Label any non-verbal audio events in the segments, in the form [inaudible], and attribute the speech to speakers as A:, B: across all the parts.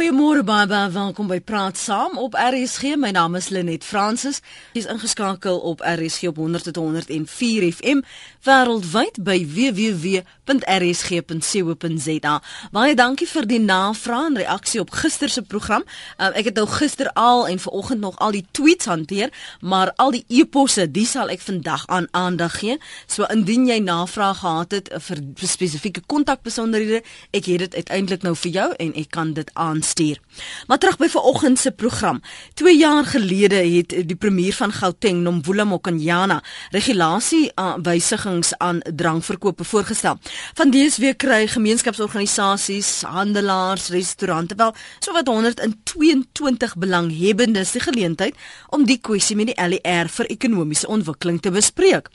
A: Goeiemôre baie baie welkom by Praat Saam op RSG. My naam is Lenet Fransis. Jy's ingeskakel op RSG op 100.104 FM wêreldwyd by www.rsg.co.za. Baie dankie vir die navraag en reaksie op gister se program. Uh, ek het nou gister al en vanoggend nog al die tweets hanteer, maar al die e-posse, die sal ek vandag aan aandag gee. So indien jy navraag gehad het vir spesifieke kontakbesonderhede, ek het dit uiteindelik nou vir jou en ek kan dit aan stuur. Maar terug by vanoggend se program. 2 jaar gelede het die premier van Gauteng, Nomvula Mokonyana, regulasie wysigings aan drankverkope voorgestel. Van dese week kry gemeenskapsorganisasies, handelaars, restaurante wel sowat 122 belanghebbendes die geleentheid om die kwessie met die LER vir ekonomiese ontwikkeling te bespreek.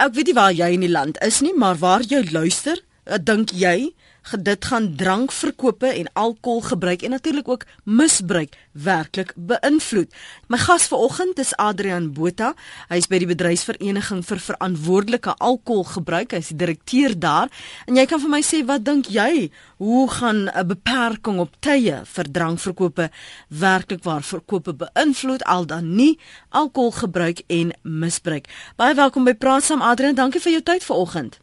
A: Ek weet nie waar jy in die land is nie, maar waar jy luister, dink jy dit gaan drankverkope en alkoholgebruik en natuurlik ook misbruik werklik beïnvloed. My gas vanoggend is Adrian Botha. Hy is by die bedryfsvereniging vir verantwoordelike alkoholgebruik. Hy is die direkteur daar. En jy kan vir my sê wat dink jy, hoe gaan 'n beperking op tye vir drankverkope werklik waar verkope beïnvloed al dan nie alkoholgebruik en misbruik. Baie welkom by Praat saam Adrian. Dankie vir jou tyd vanoggend.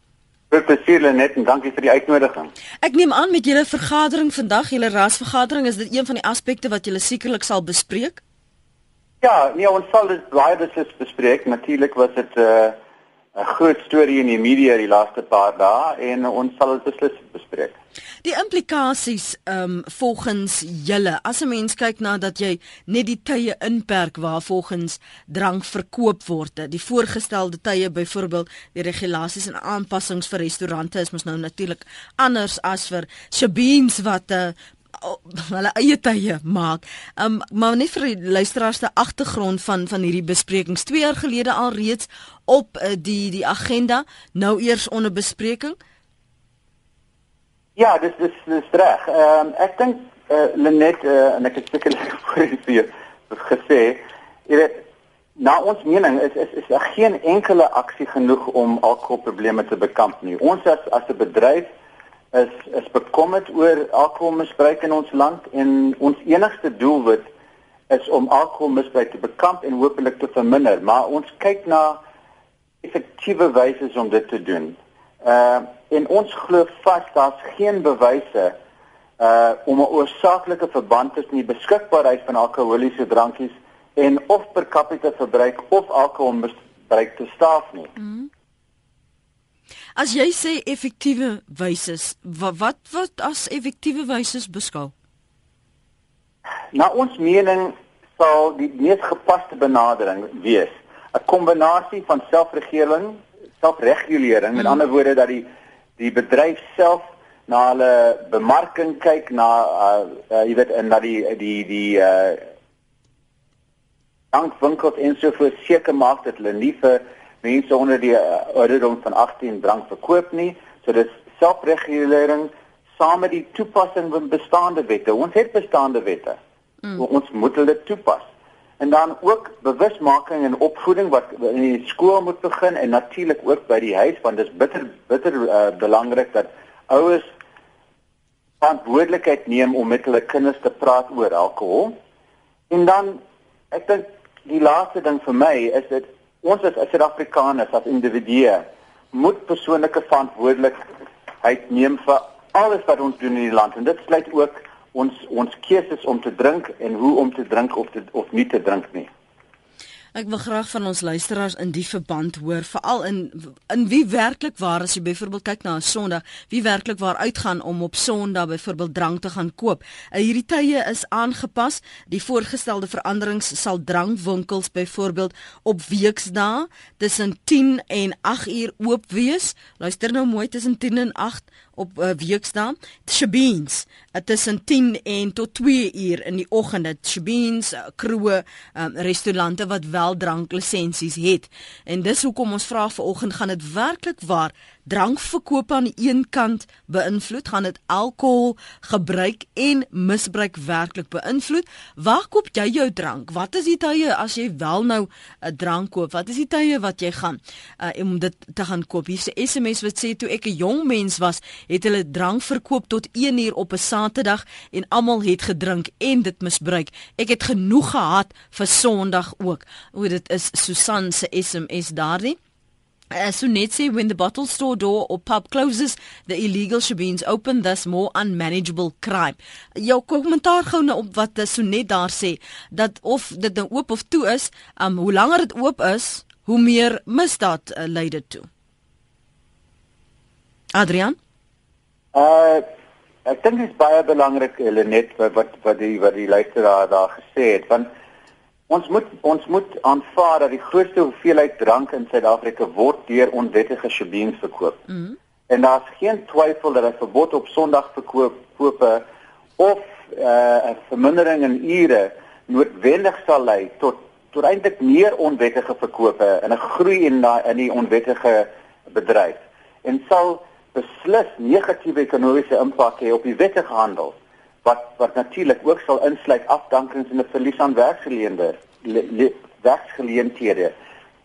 B: Professor Lenet en dankie vir die uitnodiging.
A: Ek neem aan met julle vergadering vandag, julle rasvergadering, is dit een van die aspekte wat julle sekerlik sal bespreek?
B: Ja, nee, ons sal dit baie beslis bespreek. Natuurlik was dit 'n uh, 'n groot storie in die media die laaste paar dae en ons sal dit beslis bespreek.
A: Die implikasies ehm um, volgens julle as 'n mens kyk na dat jy net die tye inperk waar volgens drank verkoop word. Die voorgestelde tye byvoorbeeld die regulasies en aanpassings vir restaurante is mos nou natuurlik anders as vir Shabeens wat 'n uh, eh, [laughs] hulle eie tye maak. Um maar net vir die luisteraars te agtergrond van van hierdie besprekings 2 jaar gelede al reeds op uh, die die agenda, nou eers onder bespreking.
B: Ja, dis dis dis reg. Ehm um, ek dink uh, Lenet uh, en ek het sekerlik [laughs] voor hier gesê, jy weet na ons mening is is is daar geen enkele aksie genoeg om alkoholprobleme te bekamp nie. Ons as as 'n bedryf is is bekommerd oor alkoholmisbruik in ons land en ons enigste doelwit is om alkoholmisbruik te bekamp en hopelik te verminder, maar ons kyk na effektiewe wyse om dit te doen. Ehm uh, en ons glo vas daar's geen bewyse uh om 'n oorsaaklike verband tussen die beskikbaarheid van alkoholiese drankies en of per capita verbruik of alkoholmisbruik te staaf nie. Mm.
A: As jy sê effektiewe wyse, wat wat wat as effektiewe wyse beskou?
B: Na ons mening sal die mees gepaste benadering wees 'n kombinasie van selfregering, selfregulering, met mm. ander woorde dat die die bedryf self na hulle bemarking kyk na uh, uh jy weet en dat die die die uh bankwinkels en so voort seker maak dat hulle nie vir mense onder die uh, ouderdom van 18 drank verkoop nie. So dis selfregulering saam met die toepassing van bestaande wette. Ons het bestaande wette. Mm. Ons moet hulle toepas en dan ook bewusmaking en opvoeding wat in die skool moet begin en natuurlik ook by die huis want dit is bitter bitter uh, belangrik dat ouers verantwoordelikheid neem om met hulle kinders te praat oor alkohol. En dan ek dink die laaste ding vir my is dit ons as Suid-Afrikaners as individue moet persoonlike verantwoordelikheid neem vir alles wat ons doen in die land en dit sluit ook ons ons keuses om te drink en hoe om te drink of te, of nie te drink nie.
A: Ek wil graag van ons luisteraars in die verband hoor, veral in in wie werklik waar as jy byvoorbeeld kyk na 'n Sondag, wie werklik waar uitgaan om op Sondag byvoorbeeld drank te gaan koop. Uh, hierdie tye is aangepas. Die voorgestelde veranderings sal drankwinkels byvoorbeeld op weksdae tussen 10 en 8 uur oop wees. Luister nou mooi tussen 10 en 8 op uh, weksdae. Shabeens uh, tussen 10 en tot 2 uur in die oggend. Shabeens uh, kroë, um, restaurante wat wel dranklisensies het. En dis hoekom ons vra vanoggend gaan dit werklik waar drankverkoop aan die een kant beïnvloed, gaan dit alkohol gebruik en misbruik werklik beïnvloed. Waar koop jy jou drank? Wat is die tye as jy wel nou 'n drank koop? Wat is die tye wat jy gaan uh, om dit te gaan koop? Hier's 'n SMS wat sê toe ek 'n jong mens was, het hulle drank verkoop tot 1 uur op 'n Saterdag en almal het gedrink en dit misbruik. Ek het genoeg gehad vir Sondag ook. O dit is Susan se SMS daardie. Uh, Sunet say when the bottle store door or pub closes, the illegal shebeens open, thus more unmanageable crime. Jou kommentaar gou nou op wat Sunet daar sê dat of dit nou oop of toe is, um hoe langer dit oop is, hoe meer misdaad uh, lei dit toe. Adrian?
B: Uh ek dink dit is baie belangrik Lenet wat wat die wat die luisteraar daar gesê het want Ons moet ons moet aanvaar dat die grootste hoeveelheid drank in Suid-Afrika word deur onwettige shebeens verkoop. Mm -hmm. En daar's geen twyfel dat 'n verbod op Sondag verkoop kope of uh, 'n uh, vermindering in ure noodwendig sal lei tot tot eintlik meer onwettige verkope en 'n groei in daai in die onwettige bedryf. En sal beslis negatiewe ekonomiese impak hê op die wettige handel wat wat natuurlik ook sal insluit afdankings en 'n verlies aan werksgeleenthede werksgeleenthede.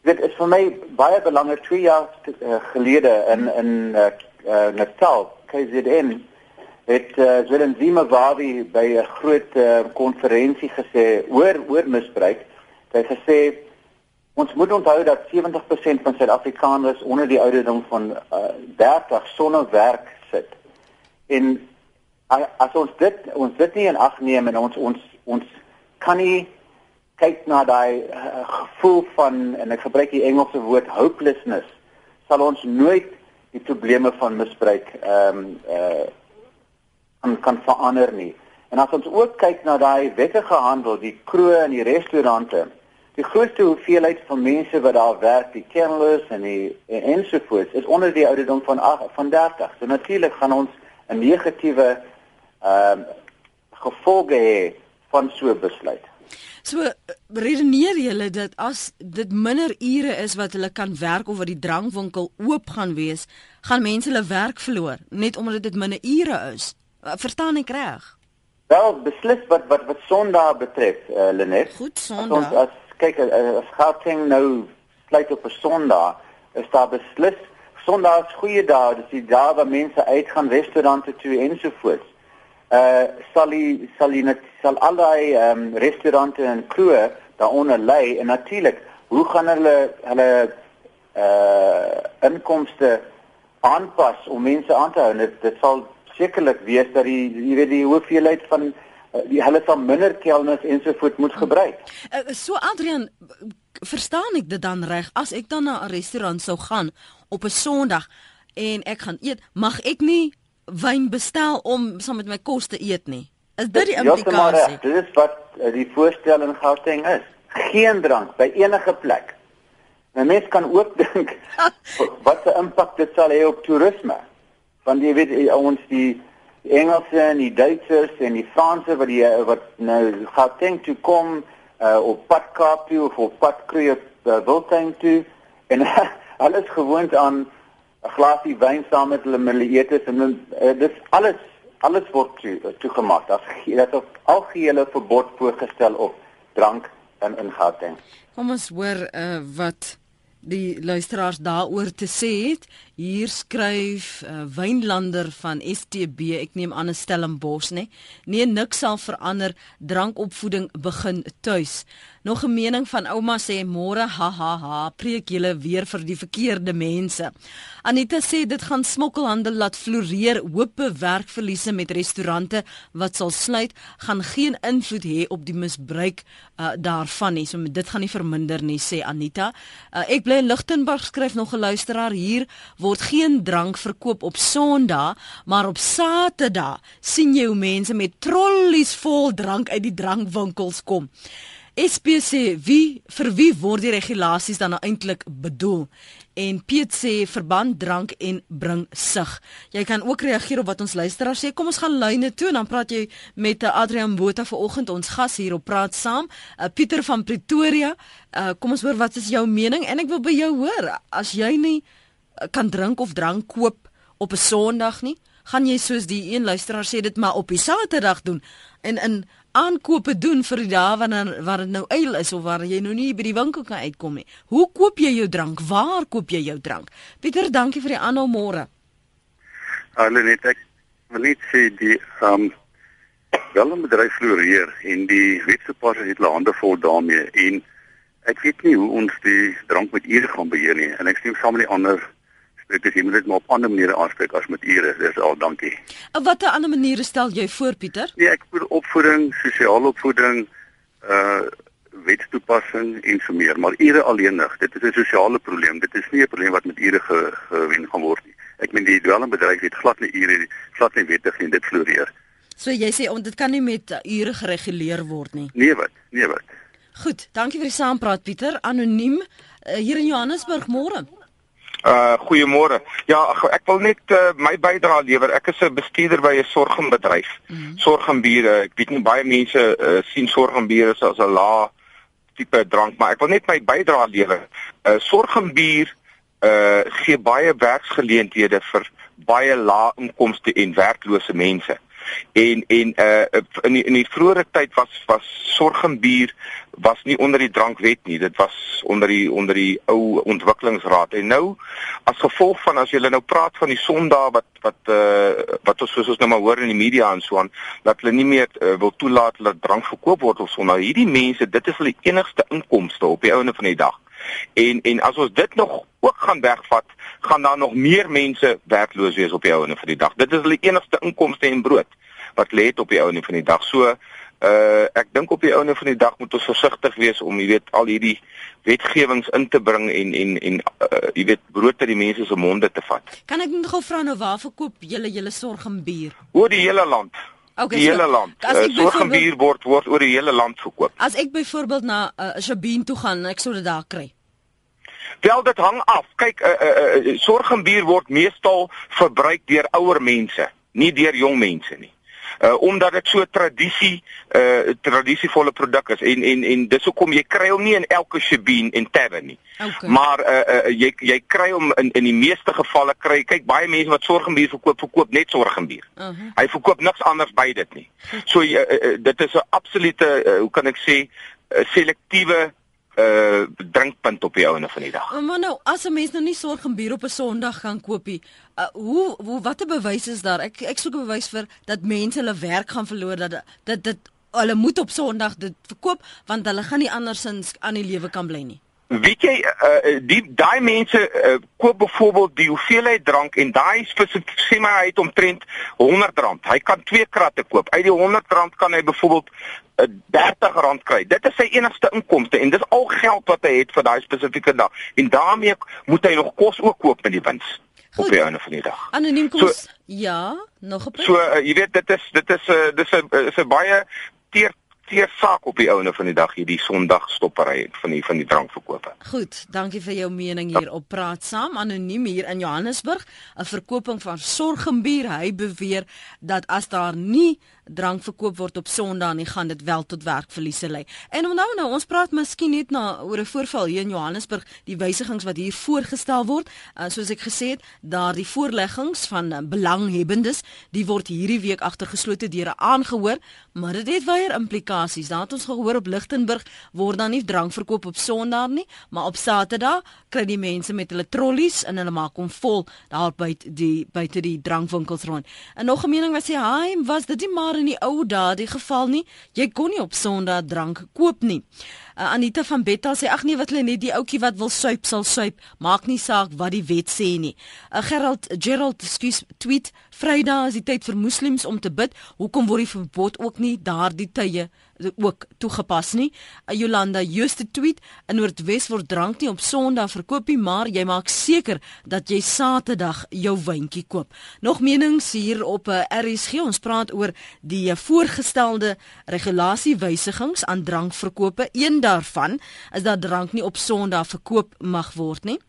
B: Dit is vir my baie belangrik 2 jaar uh, gelede in in uh, uh, Natal KZN het uh, Willem Zimmerwabi by 'n groot konferensie uh, gesê oor oor misbruik. Hy gesê ons moet onthou dat 70% van Suid-Afrikaners onder die ouderdom van uh, 30 sonder werk sit. En as ons dit ons dit nie in ag neem en ons ons ons kan nie kyk na daai uh, gevoel van en ek gebruik die Engelse woord hopelessness sal ons nooit die probleme van misbruik ehm um, uh kan kan verander nie. En as ons ook kyk na daai wettige handel, die kroë en die restaurante, die grootste hoeveelheid van mense wat daar werk, die kenners en die en ensovoorts, is onder die ouderdom van 8, van 30. So natuurlik gaan ons 'n negatiewe ehm uh, gevolge hê van so 'n besluit.
A: So redeneer julle dat as dit minder ure is wat hulle kan werk of wat die drankwinkel oop gaan wees, gaan mense hulle werk verloor net omdat dit minder ure is. Verstaan ek reg?
B: Wel, beslis wat wat wat Sondag betref, uh, Lenet.
A: Goed, Sondag.
B: As, as kyk as Gauteng nou sluit op 'n Sondag, is daar beslis Sondag is goeie dae, dis die dae waar mense uitgaan restaurante toe ensovoorts uh sal die sal die sal al die ehm um, restaurante en kroë daaronder lê en natuurlik hoe gaan hulle hulle uh inkomste aanpas om mense aan te hou dit, dit sal sekerlik wees dat die jy weet die hoeveelheid van uh, die hulle van minder kelners ensovoorts moet gebruik.
A: Uh, so Adrian verstaan ek dit dan reg as ek dan na 'n restaurant sou gaan op 'n Sondag en ek gaan eet mag ek nie wyn bestel om saam met my kos te eet nie. Is dit die implikasie?
B: Dit is wat uh, die voorstel in Gauteng is. Geen drank by enige plek. 'n Mens kan ook [laughs] dink wat 'n impak dit sal hê op toerisme. Want jy weet eh, ons die Engelse en die Duitsers en die Franse wat die eh, wat nou Gauteng toe kom uh, op pad Kaap toe of op pad Kruger uh, Wildtuin toe en [laughs] alles gewoond aan 'n glasie wyn saam met hulle middeleetes en uh, dis alles alles word toe, toegemaak. Daar's dat algehele verbod voorgestel op drank in in Gauteng.
A: Kom ons hoor uh, wat die luisteraars daaroor te sê het. Hier skryf uh, Wynlander van STB, ek neem aan 'n Stellenbosch, nê? Nee, niks sal verander. Drankopvoeding begin tuis. Nog 'n mening van ouma sê môre ha ha ha, preek julle weer vir die verkeerde mense. Anita sê dit gaan smokkelhandel laat floreer, hoop werkverliese met restaurante wat sal sluit, gaan geen invloed hê op die misbruik uh, daarvan nie. So dit gaan nie verminder nie, sê Anita. Uh, ek bly in Lichtenburg skryf nog 'n luisteraar hier word geen drank verkoop op Sondag, maar op Saterdag sien jy hoe mense met trollies vol drank uit die drankwinkels kom. SPC wie vir wie word die regulasies dan nou eintlik bedoel? En Piet sê verband drank en bring sug. Jy kan ook reageer op wat ons luisteraars sê. Kom ons gaan lyne toe en dan praat jy met uh, Adrian Botha vanoggend ons gas hier op praat saam. Uh, Pieter van Pretoria. Uh, kom ons hoor wat is jou mening en ek wil by jou hoor. As jy nie kan drink of drank koop op 'n Sondag nie, gaan jy soos die een luisteraar sê dit maar op die Saterdag doen en in aankope doen vir die dae wanneer waar dit nou eil is of waar jy nou nie by die winkel kan uitkom nie. Hoe koop jy jou drank? Waar koop jy jou drank? Pieter, dankie vir die aanhou môre.
C: Hulle net ek wil net sê die ehm um, wel 'n bedryf floreer en die wetstoepassers het hulle hande vol daarmee en ek weet nie hoe ons die drank met ure gaan beheer nie en ek stem saam met die ander sprekers jy moet dit maar op ander maniere aanspreek as met ure dis al dankie.
A: En watter ander maniere stel jy voor Pieter?
C: Nee, ek bedoel opvoeding, sosiale opvoeding, uh wetstoepassing en so meer, maar ure alleenig, dit is 'n sosiale probleem. Dit is nie 'n probleem wat met ure gewen gaan word nie. Ek meen die dwelmbedryf het glad nie ure, glad nie wettig en dit floreer.
A: So jy sê on, dit kan nie met ure gereguleer word nie.
C: Nee wat? Nee wat?
A: Goed, dankie vir die saampraat Pieter. Anoniem uh, hier in Johannesburg môre.
D: Uh goeiemôre. Ja, ek wil net uh, my bydrae lewer. Ek is 'n bestuurder by 'n sorgembedryf. Mm -hmm. Sorgembiere. Ek weet nie baie mense uh, sien sorgembiere as 'n lae tipe drank, maar ek wil net my bydrae lewer. 'n uh, Sorgembier uh gee baie werksgeleenthede vir baie lae inkomste en werklose mense en en uh in die, in die vroeë tyd was was sorgembier was nie onder die drankwet nie. Dit was onder die onder die ou ontwikkelingsraad. En nou as gevolg van as jy nou praat van die sondae wat wat uh wat ons soos ons nou maar hoor in die media en so aan dat hulle nie meer uh, wil toelaat dat drank verkoop word of so. Nou hierdie mense dit is hulle enigste inkomste op die einde van die dag En en as ons dit nog ook gaan wegvat, gaan daar nog meer mense werkloos wees op die ouene van die dag. Dit is hulle enigste inkomste en brood wat lê op die ouene van die dag. So uh ek dink op die ouene van die dag moet ons versigtig wees om jy weet al hierdie wetgewings in te bring en en en uh, jy weet brood uit die mense se monde te vat.
A: Kan ek net gou vra nou waar verkoop julle julle sorg en bier?
D: Oor die hele land. Okay, die so, hele land. Uh, sorg en bier word word oor die hele land verkoop.
A: As ek byvoorbeeld na 'n uh, Shabien toe gaan, ek sou dit daar kry.
D: Wel dit hang af. Kyk, uh, uh, uh, sorg en bier word meestal verbruik deur ouer mense, nie deur jong mense nie. Uh, omdat dit so tradisie uh tradisievolle produk is en en en dis hoekom jy kry hom nie in elke Shabien en tavern nie. Okay. Maar uh, uh jy jy kry hom in in die meeste gevalle kry kyk baie mense wat sorgembier verkoop verkoop net sorgembier. Uh -huh. Hy verkoop niks anders by dit nie. So uh, uh, dit is 'n absolute uh, hoe kan ek sê selektiewe uh drinkpunt op die ouene van die dag.
A: Maar nou, as 'n mens nou nie sorg om bier op 'n Sondag gaan koopie, uh, hoe hoe watter bewys is daar? Ek ek soek 'n bewys vir dat mense hulle werk gaan verloor dat dit dit hulle moet op Sondag dit verkoop want hulle gaan nie andersins aan die lewe kan bly nie.
D: Weet jy uh, die daai mense uh, koop byvoorbeeld die hoeveelheid drank en daai sê my hy het omtrent R100. Hy kan twee kratte koop. Uit die R100 kan hy byvoorbeeld uh, R30 kry. Dit is sy enigste inkomste en dis al geld wat hy het vir daai spesifieke dag. En daarmee moet hy nog kos ook koop met die wins. Goed. op die einde van die dag.
A: Anoniem kos. So, ja, nog 'n punt.
D: So uh, jy weet dit is dit is 'n uh, dis 'n is 'n baie teer teer saak op die ouene van die dag hierdie Sondag stoppery van die van die drankverkope.
A: Goed, dankie vir jou mening hier op Praat Saam anoniem hier in Johannesburg, 'n verkoping van sorgembier. Hy beweer dat as daar nie drank verkoop word op Sondag nie, gaan dit wel tot werkverliese lei. En onthou nou, ons praat miskien net na oor 'n voorval hier in Johannesburg, die wysigings wat hier voorgestel word. Uh, soos ek gesê het, daar die voorleggings van uh, belanghebbendes, die word hierdie week agter geslote deure aangehoor, maar dit het weier implikasies. Daar het ons gehoor op Lichtenburg word dan nie drank verkoop op Sondag nie, maar op Saterdag kry die mense met hulle trollies en hulle maak hom vol daar by die buite die drankwinkels rond. En nog 'n mening wat sê, "Haai, was dit nie maar in die ou dae die geval nie. Jy kon nie op Sondag drank koop nie. Uh, Anita van Betta sê ag nee wat hulle net die ouetjie wat wil suip sal suip, maak nie saak wat die wet sê nie. Uh, Gerald Gerald skuis tweet Vrydag is die tyd vir moslems om te bid. Hoekom word die verbod ook nie daardie tye ook toegepas nie? Uh, Jolanda Juste tweet in Noordwes word drank nie op Sondag verkoop nie, maar jy maak seker dat jy Saterdag jou wyntjie koop. Nog menings hier op uh, RSG. Ons praat oor die voorgestelde regulasiewysigings aan drankverkope. Een daarvan is dat drank nie op Sondag verkoop mag word nie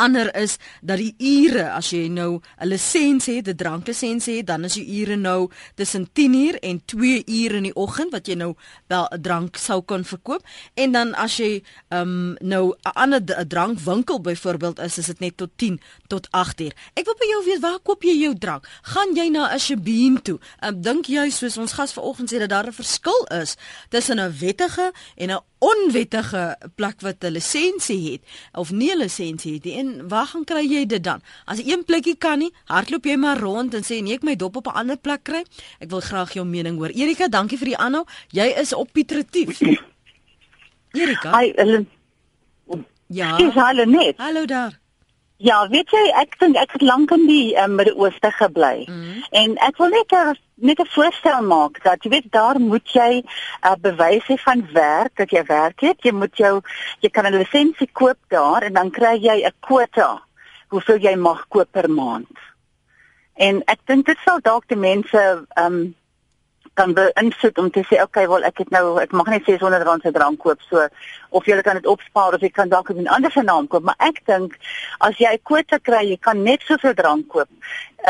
A: ander is dat die ure as jy nou 'n lisensie het, 'n dranklisensie het, dan is die ure nou tussen 10uur en 2 uur in die oggend wat jy nou wel 'n drank sou kon verkoop en dan as jy um, nou 'n ander drankwinkel byvoorbeeld is, is dit net tot 10 tot 8 uur. Ek wil by jou weet waar koop jy jou drank? Gaan jy na 'n Shabeen toe? Um, Dink jy soos ons gas vanoggend sê dat daar 'n verskil is tussen 'n wettige en 'n onwettige plek wat 'n lisensie het of nie 'n lisensie het nie? En waar gaan kry jy dit dan? As een plekkie kan nie, hardloop jy maar rond en sê nee, ek my dop op 'n ander plek kry. Ek wil graag jou mening hoor. Erika, dankie vir die aanhou. Jy is op Piet Retief. [laughs] Erika.
E: Hi, Ellen.
A: Ja.
E: Dis hallo net.
A: Hallo daar.
E: Ja, weet jy, ek dink ek het lank in die um, Midde-Ooste gebly. Mm. En ek wil net 'n net 'n voorstel maak dat jy weet daar moet jy uh, bewys hê van werk dat jy werk het. Jy moet jou jy kan 'n lisensie koop daar en dan kry jy 'n kwota hoeveel jy mag koop per maand. En ek dink dit sal dalk die mense ehm um, kan beïnvloed om te sê okay wel ek het nou ek mag net 600 rand se drank koop so of jy kan dit opspaar of jy kan dalk 'n ander se naam koop. Maar ek dink as jy 'n kwota kry jy kan net soveel drank koop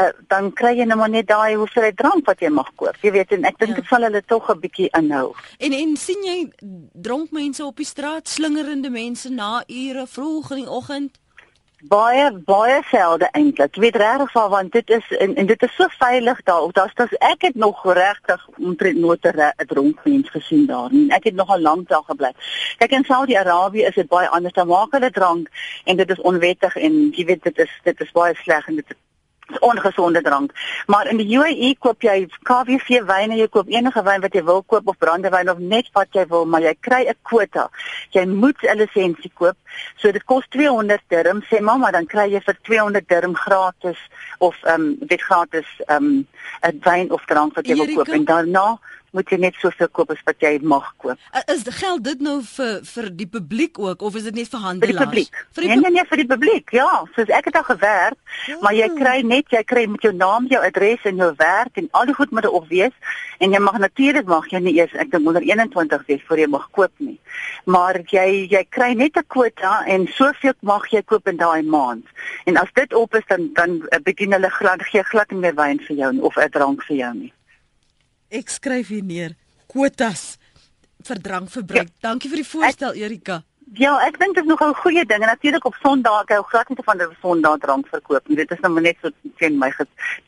E: uh, dan kry jy nou net daai hoeveelheid drank wat jy mag koop jy weet en ek dink dit ja. sal hulle tog 'n bietjie inhou.
A: En en sien jy dronk mense op die straat slingerende mense na ure vroeg in die oggend
E: baie baie selde eintlik. Ek weet regtig van want dit is en, en dit is so veilig daar. Daar's dis ek het nog regtig omtrent nooit 'n dronk mens gesien daar nie. Ek het nog al lank daar gebly. Kyk in Saudi-Arabië is dit baie anders. Daar maak hulle drank en dit is onwettig en jy weet dit is dit is baie sleg en dit ongesonde drank. Maar in die UAE koop jy KWV wyne, jy koop enige wyn wat jy wil koop of brandewyn of net wat jy wil, maar jy kry 'n kwota. Jy moet 'n lisensie koop. So dit kos 200 dirham, sê mamma, dan kry jy vir 200 dirham gratis of ehm um, dit gratis ehm um, 'n wyn of drank wat jy wil koop en daarna moet jy net soveel koop as wat jy mag koop.
A: Is geld dit nou vir vir die publiek ook of is dit net vir handelaars?
E: Vir die publiek. Vir die nee, nee, nee, vir die publiek. Ja, soos ek het al gewerk, ja. maar jy kry net jy kry met jou naam, jou adres en jou werk en al die goed moet op wees en jy mag natuurlik mag jy nie eers ek dink onder 21 wees voor jy mag koop nie. Maar jy jy kry net 'n kwota en soveel mag jy koop in daai maand. En as dit op is dan dan begin hulle glad gee glad nie meer wyn vir jou of 'n drank vir jou nie.
A: Ek skryf hier neer kwotas vir drankverbruik. Ja. Dankie vir die voorstel Erika.
E: Ja, ek dink dit is nog 'n goeie ding. Natuurlik op Sondag, ek hou glad nie van dat Sondag drank verkoop nie. Dit is nou net so teen my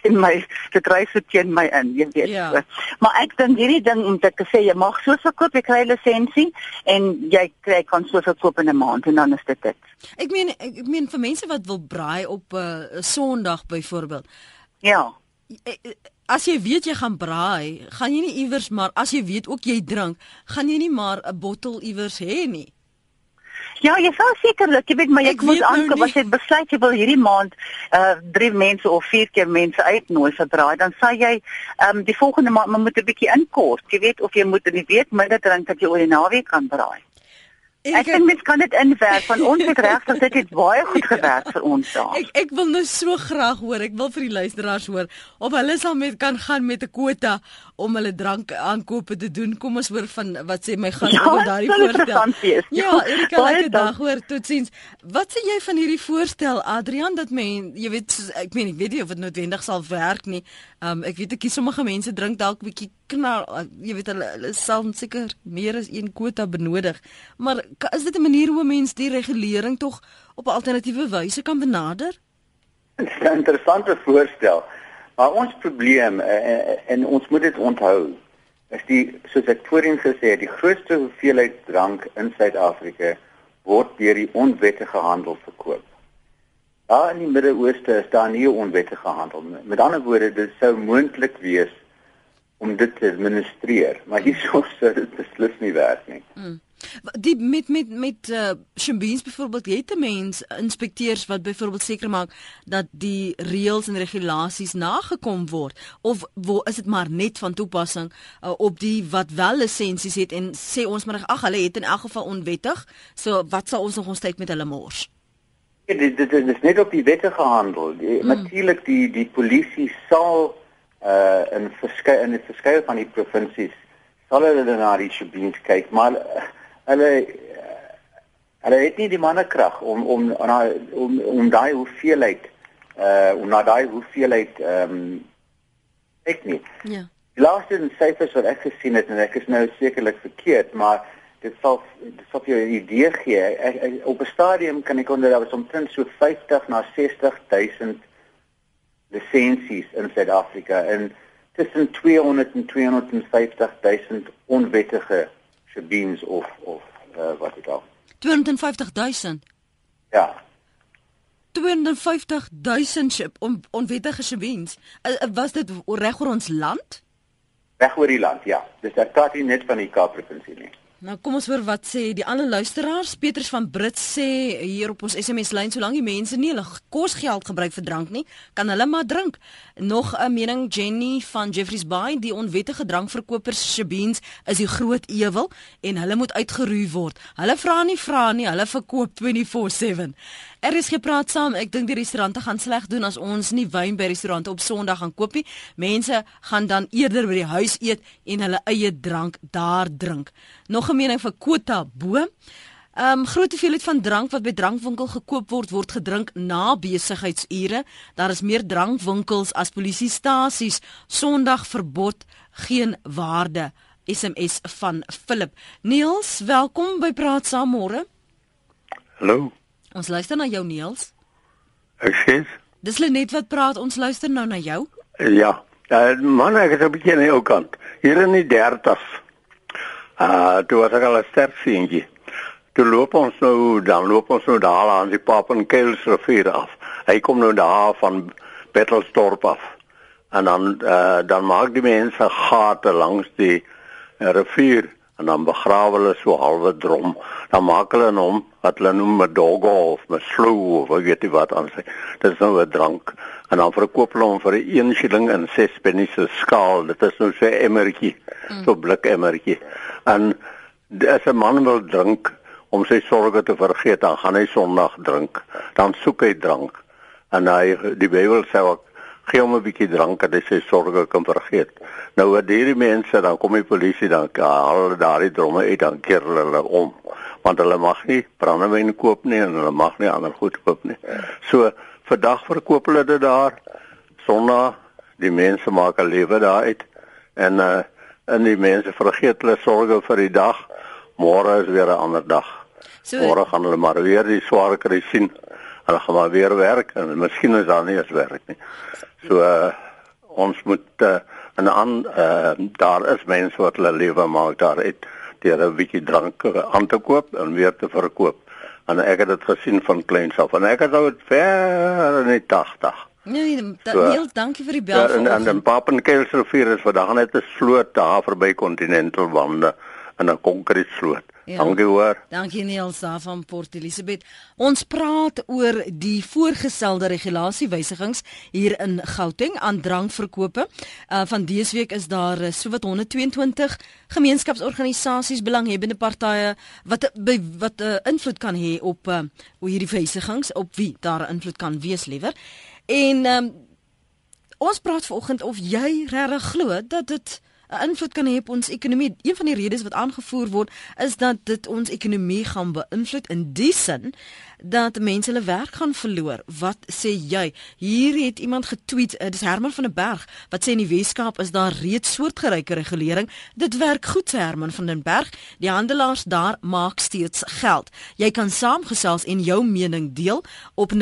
E: teen my dit ry so teen my in, jy weet. Ja. So. Maar ek dink hierdie ding om te sê jy mag so verkoop, jy kry lisensie en jy kry kan so verkoop in 'n maand en dan is dit dit.
A: Ek meen ek, ek meen vir mense wat wil braai op 'n uh, Sondag byvoorbeeld.
E: Ja.
A: Ek, as jy weet jy gaan braai, gaan jy nie iewers maar as jy weet ook jy drink, gaan jy nie maar 'n bottel iewers hê nie.
E: Ja, jy sal sekerlik, jy weet maar jy moet aankom nou as jy besluit jy wil hierdie maand uh drie mense of vier keer mense uitnooi vir braai, dan sal jy um die volgende maand moet 'n bietjie inkort, jy weet of jy moet in die week middag drink dat jy oor die naweek kan braai. Ek, ek dink mens kan dit inwerk van ons het regtig dit het baie goed gewerk vir ons daar.
A: Ek ek wil nou so graag hoor, ek wil vir die luisteraars hoor of hulle sal met kan gaan met 'n kwota om hulle drank aankope te doen. Kom ons hoor van wat sê my gas ja, oor daardie voorstel. Ja, Erika, lekker dag hoor. Totsiens. Wat sê jy van hierdie voorstel Adrian dat men jy weet ek meen ek weet nie of dit noodwendig sal werk nie. Um ek weet ek kies sommige mense drink dalk bietjie knal jy weet hulle, hulle sal seker meer as een kwota benodig. Maar is dit 'n manier hoe mense die regulering tog op 'n alternatiewe wyse kan benader?
B: 'n Interessante voorstel. Maar ons probleem uh, en ons moet dit onthou is die soos ek voorheen gesê het, die grootste hoeveelheid drank in Suid-Afrika word deur die onwettige handel verkoop. Daar in die Midde-Ooste is daar nie onwettige handel nie. Met ander woorde, dit sou moontlik wees om dit te administreer, maar hierso [laughs] sou dit beslis nie werk nie. Mm.
A: Die met met met uh Shimbeens byvoorbeeld het 'n mens inspekteurs wat byvoorbeeld seker maak dat die reëls en regulasies nagekom word of wo, is dit maar net van toepassing uh, op die wat wel lisensies het en sê ons maar ag hulle het in elk geval onwettig so wat sal ons nog ons tyd met hulle mors
B: Ja dit dit is net op die wette gehandel mm. natuurlik die die polisie sal uh in verskeie in die verskeie van die provinsies sal hulle na die Shimbeens kyk maar uh, hulle hulle het nie die mannekrag om om na om om daai hoeveelheid uh om na daai hoeveelheid ehm um, ek nie. Ja. Die laaste syfers wat ek gesien het en ek is nou sekerlik verkeerd, maar dit sal dit sal jou 'n idee gee. Ek, ek, op 'n stadium kan ek onthou daar was omtrent so 50 na 60000 lisensies in Suid-Afrika en tussen 200 en 250000 onwettige Shabeens of of uh, wat dit al.
A: 250000.
B: Ja.
A: 250 000 ship on, onwettige shebeens. Uh, was dit reg oor ons land?
B: Reg oor die land, ja. Dis ek praat nie net van die Kaap provinsie nie.
A: Nou kom ons hoor wat sê die ander luisteraars. Petrus van Brits sê hier op ons SMS lyn solank die mense nie hulle kosgeld gebruik vir drank nie, kan hulle maar drink. Nog 'n mening Jenny van Jeffreys Bay, die onwettige drankverkopers se beans is die groot ewel en hulle moet uitgeroei word. Hulle vra nie vra nie, hulle verkoop 24/7. Er is gepraat saam. Ek dink die restaurante gaan sleg doen as ons nie wyn by restaurante op Sondag gaan koop nie. Mense gaan dan eerder by die huis eet en hulle eie drank daar drink. Nog 'n mening vir Kota Bo. Ehm um, groot hoeveelheid van drank wat by drankwinkel gekoop word, word gedrink na besigheidsure. Daar is meer drankwinkels as polisiestasies. Sondag verbod geen waarde. SMS van Philip. Niels, welkom by Praat Saam môre.
F: Hallo.
A: Ons luister na jou Niels.
F: Ek sê.
A: Dis Lenet wat praat. Ons luister nou na jou.
F: Ja. Uh, man, ek is 'n bietjie aan die ou kant. Hier in die 30s. Ah, uh, toe was ek al 'n sterk seentjie. Toe loop ons nou, dan loop ons nou daar aan die Papenkeils rivier af. Hy kom nou daar van Bettelsdorp af. En dan uh, dan maak die mense gate langs die uh, rivier en dan begrawe hulle so halwe drom. Dan maak hulle hom wat hulle noem 'n doggo of 'n slow of ek weet nie wat aan sê. Dit is nou 'n drank en dan verkoop hulle hom vir 'n 1 shilling en 6 penny se skaal. Dit is nou so 'n emmertjie, mm. so blik emmertjie. En as 'n man wil drink om sy sorges te vergeet, dan gaan hy Sondag drink. Dan soek hy drank. En hy die Bybel sê ook gee hom 'n bietjie drank dat hy sy sorges kan vergeet. Nou wat hierdie mense dan kom die polisie dan haal daardie dromme uit dan keer hulle om want hulle mag nie brandewyn koop nie en hulle mag nie ander goed koop nie. So vandag verkoop hulle dit daar sonder die mense maak 'n lewe daaruit en uh en die mense vergeet hulle sorges vir die dag. Môre is weer 'n ander dag. So, Môre gaan hulle maar weer die swaar kry sien. Hulle gaan maar weer werk en miskien is daar nie eens werk nie. So uh, ons moet uh, en aan uh, daar is mense wat hulle lewe maak daar uit deur 'n bietjie drank aan te koop en weer te verkoop. En ek het dit gesien van kleins af en ek het ou ver in die 80.
A: Nee, dat so, heel dankie vir die bel.
F: Ja, en en dan Papenkeilsrivier is vandag net 'n sloot daar verby Continental wande in 'n konkrete sloot. Ja. Dankie hoor.
A: Dankie Niels van Port Elizabeth. Ons praat oor die voorgestelde regulasiewysigings hier in Gauteng aan drankverkope. Uh van dese week is daar uh, sowat 122 gemeenskapsorganisasies, belanghebbende partye wat by wat 'n uh, invloed kan hê op uh, hierdie wysigings op wie daar invloed kan wees liewer. En um, ons praat vanoggend of jy regtig glo dat dit 'n invloed kan hê op ons ekonomie. Een van die redes wat aangevoer word is dat dit ons ekonomie gaan beïnvloed in die sin dat mense hulle werk gaan verloor. Wat sê jy? Hier het iemand getweet, uh, dis Herman van der Berg, wat sê in die Weskaap is daar reeds soortgelyke regulering. Dit werk goed, Herman van den Berg. Die handelaars daar maak steeds geld. Jy kan saamgesels en jou mening deel op 0891104553.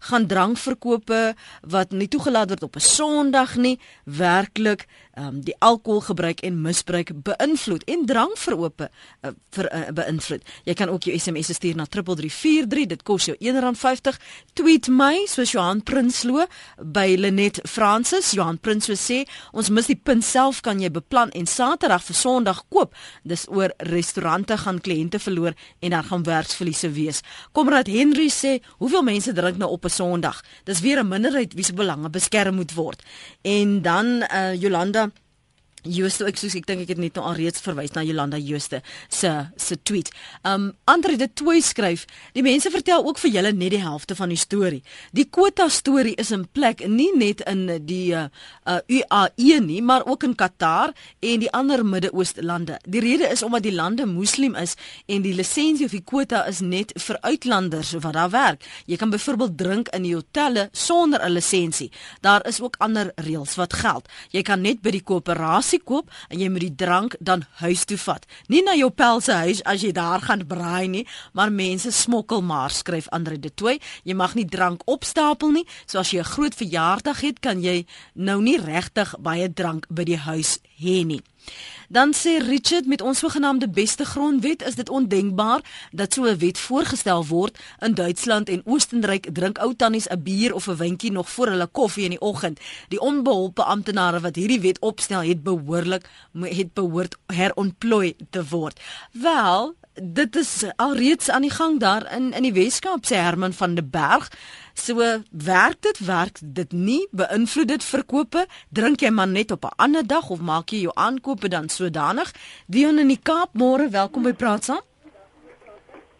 A: Gaan drankverkope wat nie toegelaat word op 'n Sondag nie, werklik um, die alkoholgebruik en misbruik beïnvloed en drankverkope uh, vir uh, beïnvloed. Jy kan ook jou SMS stuur na 3343. Dit kos jou R1.50. Tweet my soos Johan Prinsloo by Lenet Francis. Johan Prinsloo sê ons mis die punt self kan jy beplan en Saterdag vir Sondag koop. Dis oor restaurante gaan kliënte verloor en dan gaan werksverliese wees. Komrad Henry sê hoeveel mense drink nou op 'n Sondag? Dis weer 'n minderheid wie se belange beskerm moet word. En dan uh, Jolanda Jooste ek soos ek dink ek het net nou al reeds verwys na Jolanda Jooste se se tweet. Um Andre de Tooi skryf, die mense vertel ook vir julle net die helfte van die storie. Die quota storie is in plek nie net in die uh, uh UAE nie, maar ook in Qatar en die ander Midde-Ooste lande. Die rede is omdat die lande moslim is en die lisensie of die quota is net vir uitlanders wat daar werk. Jy kan byvoorbeeld drink in die hotelle sonder 'n lisensie. Daar is ook ander reëls wat geld. Jy kan net by die koöperasie ietsie koop en jy moet die drank dan huis toe vat. Nie na jou pelse huis as jy daar gaan braai nie, maar mense smokkel maar, skryf Andre de Tooi. Jy mag nie drank opstapel nie. So as jy 'n groot verjaardag het, kan jy nou nie regtig baie drank by die huis hê nie. Dan sê Richard met ons sogenaamde beste grondwet is dit ondenkbaar dat so 'n wet voorgestel word in Duitsland en Oostenryk drink ou tannies 'n bier of 'n wynkie nog voor hulle koffie in die oggend. Die onbeholpe amptenare wat hierdie wet opstel het behoorlik het behoort herontplooi te word. Wel, dit is alreeds aan die gang daar in in die Weskaap sê Herman van der Berg. So werk dit werk dit nie beïnvloed dit verkope? Drink jy maar net op 'n ander dag of maak jy jou aankope dan sodanig? Dion in die Kaap môre welkom by praat saam.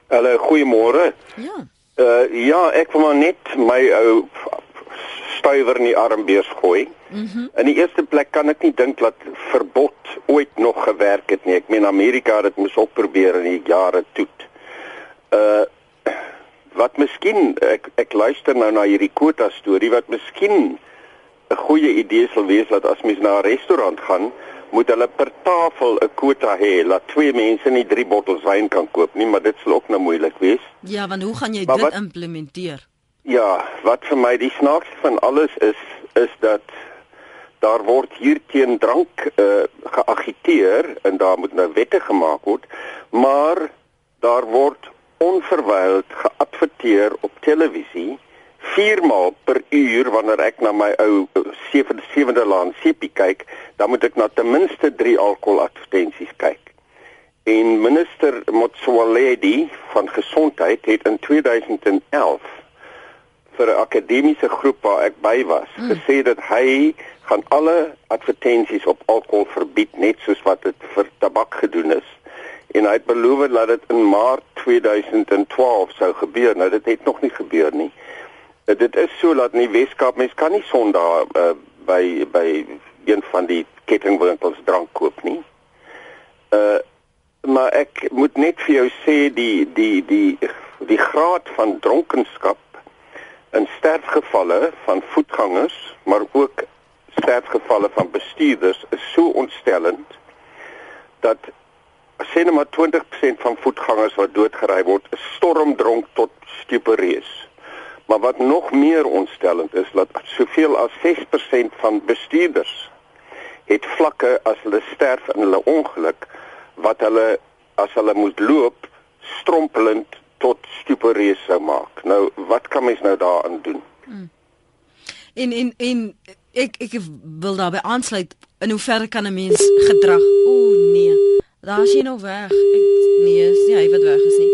G: Hallo goeiemôre.
A: Ja.
G: Uh, ja ek wil maar net my ou stuiver in die armbeers gooi mm -hmm. In die eerste plek kan ek nie dink dat verbod ooit nog gewerk het nie ek meen Amerika het dit moes op probeer in die jare toe uh wat miskien ek ek luister nou na hierdie kwota storie wat miskien 'n goeie idee sal wees dat as mens na 'n restaurant gaan, moet hulle per tafel 'n kwota hê dat twee mense nie drie bottels wyn kan koop nie, maar dit sal ook nou moeilik wees.
A: Ja, want hoe gaan jy maar dit wat, implementeer?
G: Ja, wat vir my die snaakste van alles is is dat daar word hier teen drank uh, geagiteer en daar moet nou wette gemaak word, maar daar word onverwyld geadverteer op televisie 4 maal per uur wanneer ek na my ou 77de laan sepie kyk, dan moet ek na ten minste 3 alkohol advertensies kyk. En minister Motsoaledi van gesondheid het in 2011 vir 'n akademiese groep waar ek by was, hmm. gesê dat hy gaan alle advertensies op alkohol verbied net soos wat dit vir tabak gedoen is en hy het beloof dat dit in Maart 2012 sou gebeur. Nou dit het nog nie gebeur nie. Dit is so dat in die Weskaap mens kan nie Sondag uh, by by een van die kettingwinkels drank koop nie. Uh maar ek moet net vir jou sê die die die die graad van dronkenskap in sterfgevalle van voetgangers, maar ook sterfgevalle van bestuurders is so ontstellend dat sê net maar 20% van voetgangers wat doodgery word, is stormdronk tot stuperees. Maar wat nog meer ontstellend is, dat soveel as 6% van bestuurders het vlakke as hulle sterf in hulle ongeluk wat hulle as hulle moet loop strompelend tot stuperees sou maak. Nou, wat kan mens nou daaraan doen? Hmm.
A: En en en ek ek wil daarbey aansluit in hoeverre kan 'n mens gedrag? Ooh nee. Daar is hy nou weg. Ek nee, is nie hy wat weg is nie.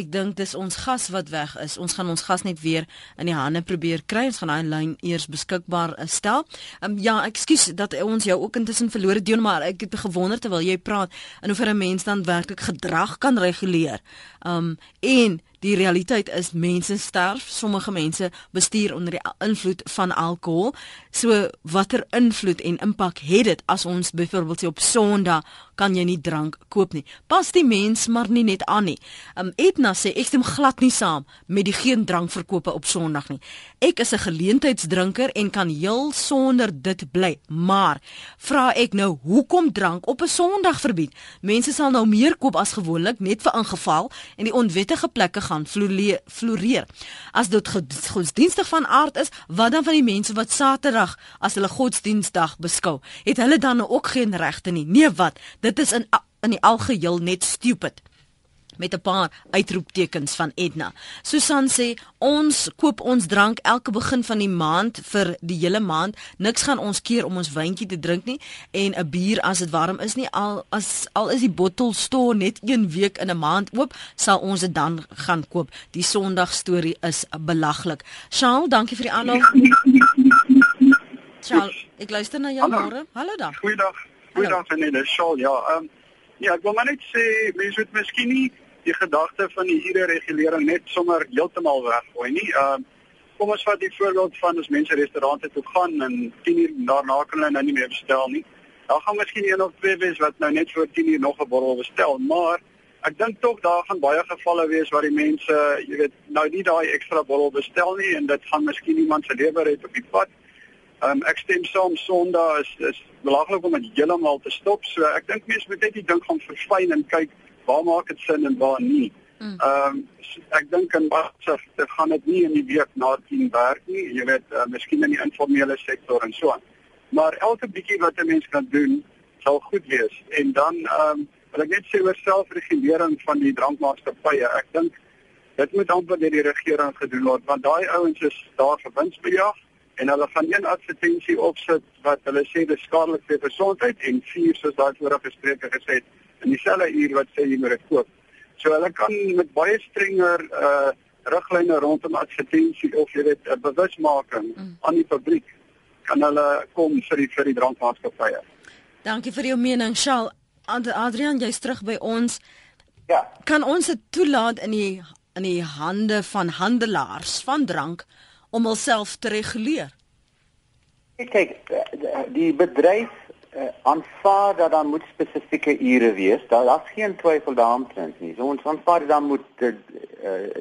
A: Ek dis ons gas wat weg is. Ons gaan ons gas net weer in die hande probeer kry. Ons gaan daai lyn eers beskikbaar eh, stel. Ehm um, ja, ekskuus dat ons jou ook intussen verloor het, maar ek het gewonder terwyl jy praat in hoeverre 'n mens dan werklik gedrag kan reguleer. Ehm um, en Die realiteit is mense sterf, sommige mense bestuur onder die invloed van alkohol. So watter invloed en impak het dit as ons byvoorbeeld sê op Sondag kan jy nie drank koop nie. Pas die mens maar nie net aan nie. Um Etna sê ek stem glad nie saam met die geen drankverkope op Sondag nie. Ek is 'n geleentheidsdrinker en kan heel sonder dit bly. Maar vra ek nou, hoekom drank op 'n Sondag verbied? Mense sal nou meer koop as gewoonlik net vir ingeval en die onwettige plekke gaan floreer. As dit godsdienstig van aard is, wat dan van die mense wat Saterdag as hulle godsdiensdag beskou? Het hulle dan ook geen regte nie? Nee, wat? Dit is in in die algeheel net stupid met 'n paar uitroeptekens van Edna. Susan sê ons koop ons drank elke begin van die maand vir die hele maand. Niks gaan ons keer om ons wyntjie te drink nie en 'n bier as dit warm is nie al as al is die bottel store net een week in 'n maand oop, sal ons dit dan gaan koop. Die Sondag storie is belaglik. Charles, dankie vir die aanhou. Charles, ek luister na jou môre. Hallo dan.
H: Goeiedag. Goeiedag julle. Charles, ja. Ehm um, ja, ek wil maar net sê mense moet miskien nie die gedagte van die ure regulering net sommer heeltemal weggooi nie. Ehm uh, kom ons vat die voorbeeld van as mense restaurante toe gaan en 10 uur daarna kan hulle nou nie meer bestel nie. Dan gaan miskien een of twee wees wat nou net vir 10 uur nog 'n bottel bestel, maar ek dink tog daar gaan baie gevalle wees waar die mense, jy weet, nou nie daai ekstra bottel bestel nie en dit gaan miskien iemand se lewe red op die pad. Ehm um, ek stem saam Sondag is is belangrik om dit heeltemal te stop. So ek dink mense moet net die ding gaan verfyn en kyk waar maak dit sin en waar nie. Hmm. Ehm um, ek dink in Basse dit gaan dit nie in die week na 10 werk nie. Jy weet, uh, miskien in die informele sektor en so aan. Maar elke bietjie wat 'n mens kan doen sal goed wees. En dan ehm um, wil ek net sê oor selfregulering van die drankmaatskappye. Ek dink dit moet amper deur die regering gedoen word want daai ouens is daar vir winsbejag en hulle gaan een advertensie opsit wat hulle sê dis skadelik vir gesondheid en vier soos daai vorige spreker gesê het in dieselfde uur wat sê jy moet dit koop. So hulle kan met baie strenger uh riglyne rondom advertensie of jy weet 'n bewusmaking mm. aan die publiek kan hulle kom vir die vir die drankmaatskappye.
A: Dankie vir jou mening, Shaal. Adrian, jy's terug by ons.
B: Ja.
A: Kan ons dit toelaat in die in die hande van handelaars van drank om hulself te reguleer?
B: Kyk, die bedryf uh, aanvaar dat daar moet spesifieke ure wees. Daar daar's geen twyfel daaromtrent nie. So ons aanvaar dat daar moet uh,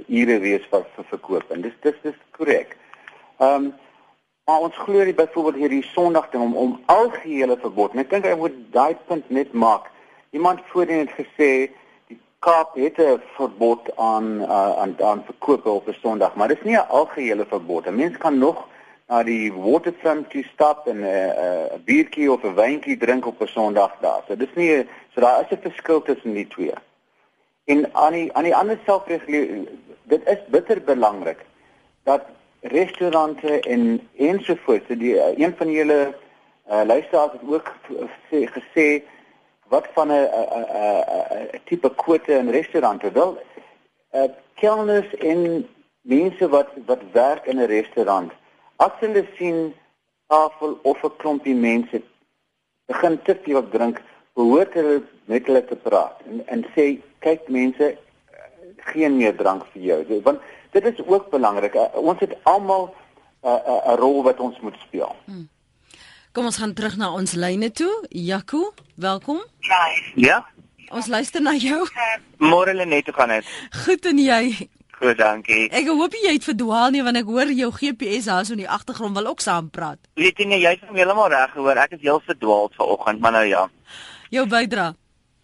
B: ure wees vir, vir verkoop en dis dis dis korrek. Ehm um, maar ons glo nie byvoorbeeld hierdie Sondag ding om om algehele verbod. Ek dink ek moet daai punt net maak. Iemand voorheen het gesê die Kaap het 'n verbod aan uh, aan aan verkoop op 'n Sondag, maar dis nie 'n algehele verbod. 'n Mens kan nog na die waterfront toe stap en 'n uh, 'n uh, biertjie of 'n wyntjie drink op 'n Sondag daar. So dis nie so daar is 'n verskil tussen die twee. En aan die aan die ander selfregulering dit is bitter belangrik dat restaurante en ensovoorts die uh, een van julle uh, luisteraars het ook sê gesê wat van 'n 'n tipe kwote in restaurante wel uh, kelners en mense wat wat werk in 'n restaurant As hulle sien tafel of 'n klompie mense begin te veel drink, behoort hulle met hulle te praat en en sê kyk mense geen meer drank vir jou want dit is ook belangrik. Uh, ons het almal 'n uh, 'n uh, rol wat ons moet speel. Hmm.
A: Kom ons gaan terug na ons lyne toe. Jaco, welkom.
I: Ja.
A: Ons luister na jou.
I: Môre lê net toe gaan dit.
A: Goed en jy?
I: Goed, dankie.
A: Ek hoop jy het verdwaal nie want ek hoor jou GPS daar so in die agtergrond wil ook saam praat.
I: Weet jy nie jy het hom heeltemal reg gehoor. Ek is heel verdwaal vanoggend, maar nou ja.
A: Jou bydra.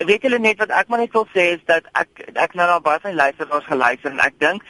I: Weet julle net wat ek maar net wil sê is dat ek ek nou al baie van luisteraars geluister en ek dink